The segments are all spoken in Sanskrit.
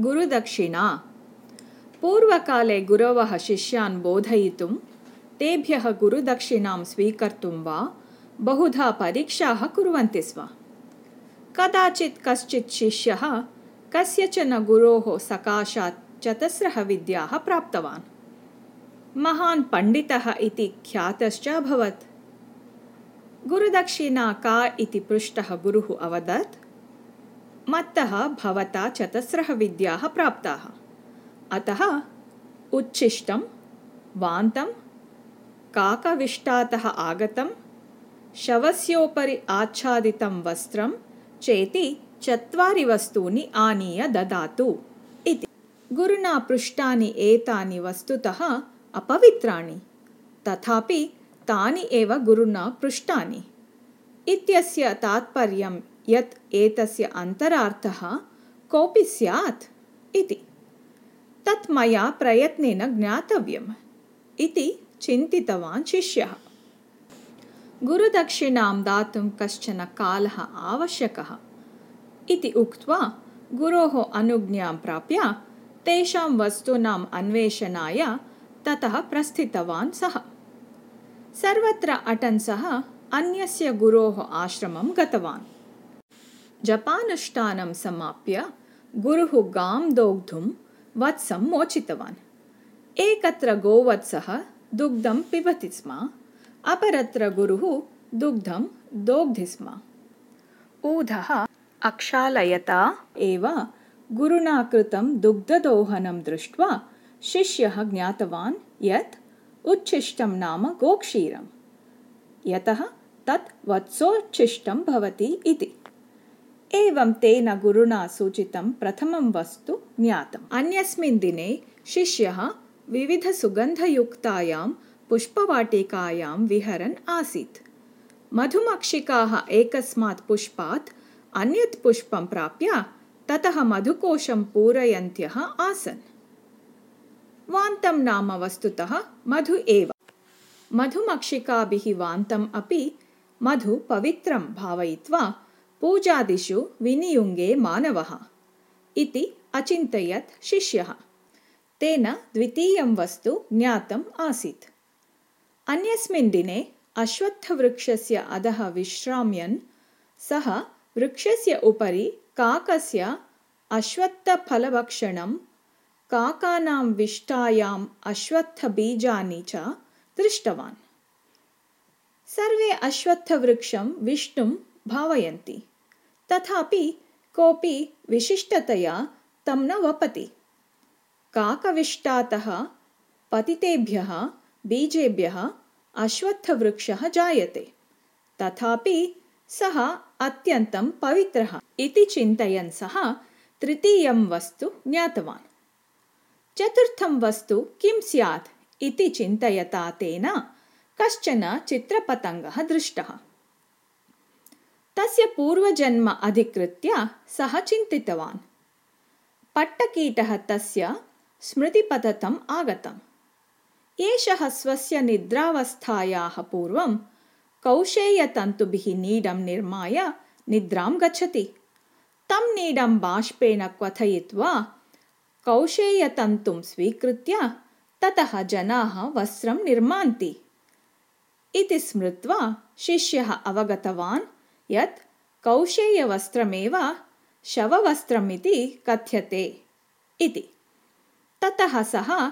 गुरुदक्षिणा। पूर्वकाले गुरवः शिष्यान् बोधयितुं तेभ्यः गुरुदक्षिणां स्वीकर्तुं वा बहुधा परीक्षाः कुर्वन्ति स्म। कदाचित् कश्चित् शिष्यः कस्यचन गुरोः सकाशात् चतस्रः विद्याः प्राप्तवान्। महान् पण्डितः इति ख्यातश्च अभवत्। गुरुदक्षिणा का इति पृष्टः गुरुः अवदत् मत्तः भवता चतस्रः विद्याः प्राप्ताः। अतः उच्छिष्टं वान्तं काकविष्टातः आगतं शवस्योपरि आच्छादितं वस्त्रं चेति चत्वारि वस्तूनि आनीय ददातु इति। गुरुणा पृष्टानि एतानि वस्तुतः अपवित्राणि तथापि तानि एव गुरुणा पृष्टानि। इत्यस्य तात्पर्यं यत् एतस्य अन्तरार्थः कोऽपि स्यात् इति। तत् मया प्रयत्नेन ज्ञातव्यम् इति चिन्तितवान् शिष्यः। गुरुदक्षिणां दातुं कश्चन कालः आवश्यकः इति उक्त्वा गुरोः अनुज्ञां प्राप्य तेषां वस्तूनाम् अन्वेषणाय ततः प्रस्थितवान् सः। सर्वत्र अटन् सः अन्यस्य गुरोः आश्रमं गतवान् जपानुष्ठानं समाप्य गुरुः गां दोग्धुं वत्सं मोचितवान्। एकत्र गोवत्सः दुग्धं पिबति स्म अपरत्र गुरुः दुग्धं दोग्धि स्म। ऊधः अक्षालयता एव गुरुणा कृतं दुग्धदोहनं दृष्ट्वा शिष्यः ज्ञातवान् यत् उच्छिष्टं नाम गोक्षीरम् यतः तत् वत्सोच्छिष्टं भवति इति एवं तेन गुरुणा सूचितं प्रथमं वस्तु ज्ञातम्। अन्यस्मिन् दिने शिष्यः विविधसुगन्धयुक्तायां पुष्पवाटिकायां विहरन् आसीत्। मधुमक्षिकाः एकस्मात् पुष्पात् अन्यत् पुष्पं प्राप्य ततः मधुकोशं पूरयन्त्यः आसन्। वान्तं नाम वस्तुतः मधु एव। मधुमक्षिकाभिः वान्तम् अपि मधु पवित्रं भावयित्वा पूजादिषु विनियुङ्गे मानवः इति अचिन्तयत् शिष्यः। तेन द्वितीयं वस्तु ज्ञातम् आसीत्। अन्यस्मिन् दिने अश्वत्थवृक्षस्य अधः विश्राम्यन् सः वृक्षस्य उपरि काकस्य अश्वत्थफलभक्षणं काकानां विष्टायाम् अश्वत्थबीजानि च दृष्टवान्। सर्वे अश्वत्थवृक्षं विष्णुं भावयन्ति। तथापि कोऽपि विशिष्टतया तं न वपति। काकविष्टातः पतितेभ्यः बीजेभ्यः अश्वत्थवृक्षः जायते। तथापि सः अत्यन्तं पवित्रः इति चिन्तयन् सः तृतीयं वस्तु ज्ञातवान्। चतुर्थं वस्तु किं स्यात् इति चिन्तयता तेन कश्चन चित्रपतङ्गः दृष्टः तस्य पूर्वजन्म अधिकृत्य सः चिन्तितवान्। पट्टकीटः तस्य स्मृतिपततम् आगतम्। एषः स्वस्य निद्रावस्थायाः पूर्वं कौशेयतन्तुभिः नीडं निर्माय निद्रां गच्छति। तं नीडं बाष्पेन क्वथयित्वा कौशेयतन्तुं स्वीकृत्य ततः जनाः वस्त्रं निर्मान्ति। इति स्मृत्वा शिष्यः अवगतवान् यत् कौशेयवस्त्रमेव शववस्त्रमिति कथ्यते इति। ततः सः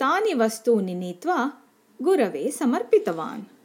तानि वस्तूनि नीत्वा गुरवे समर्पितवान्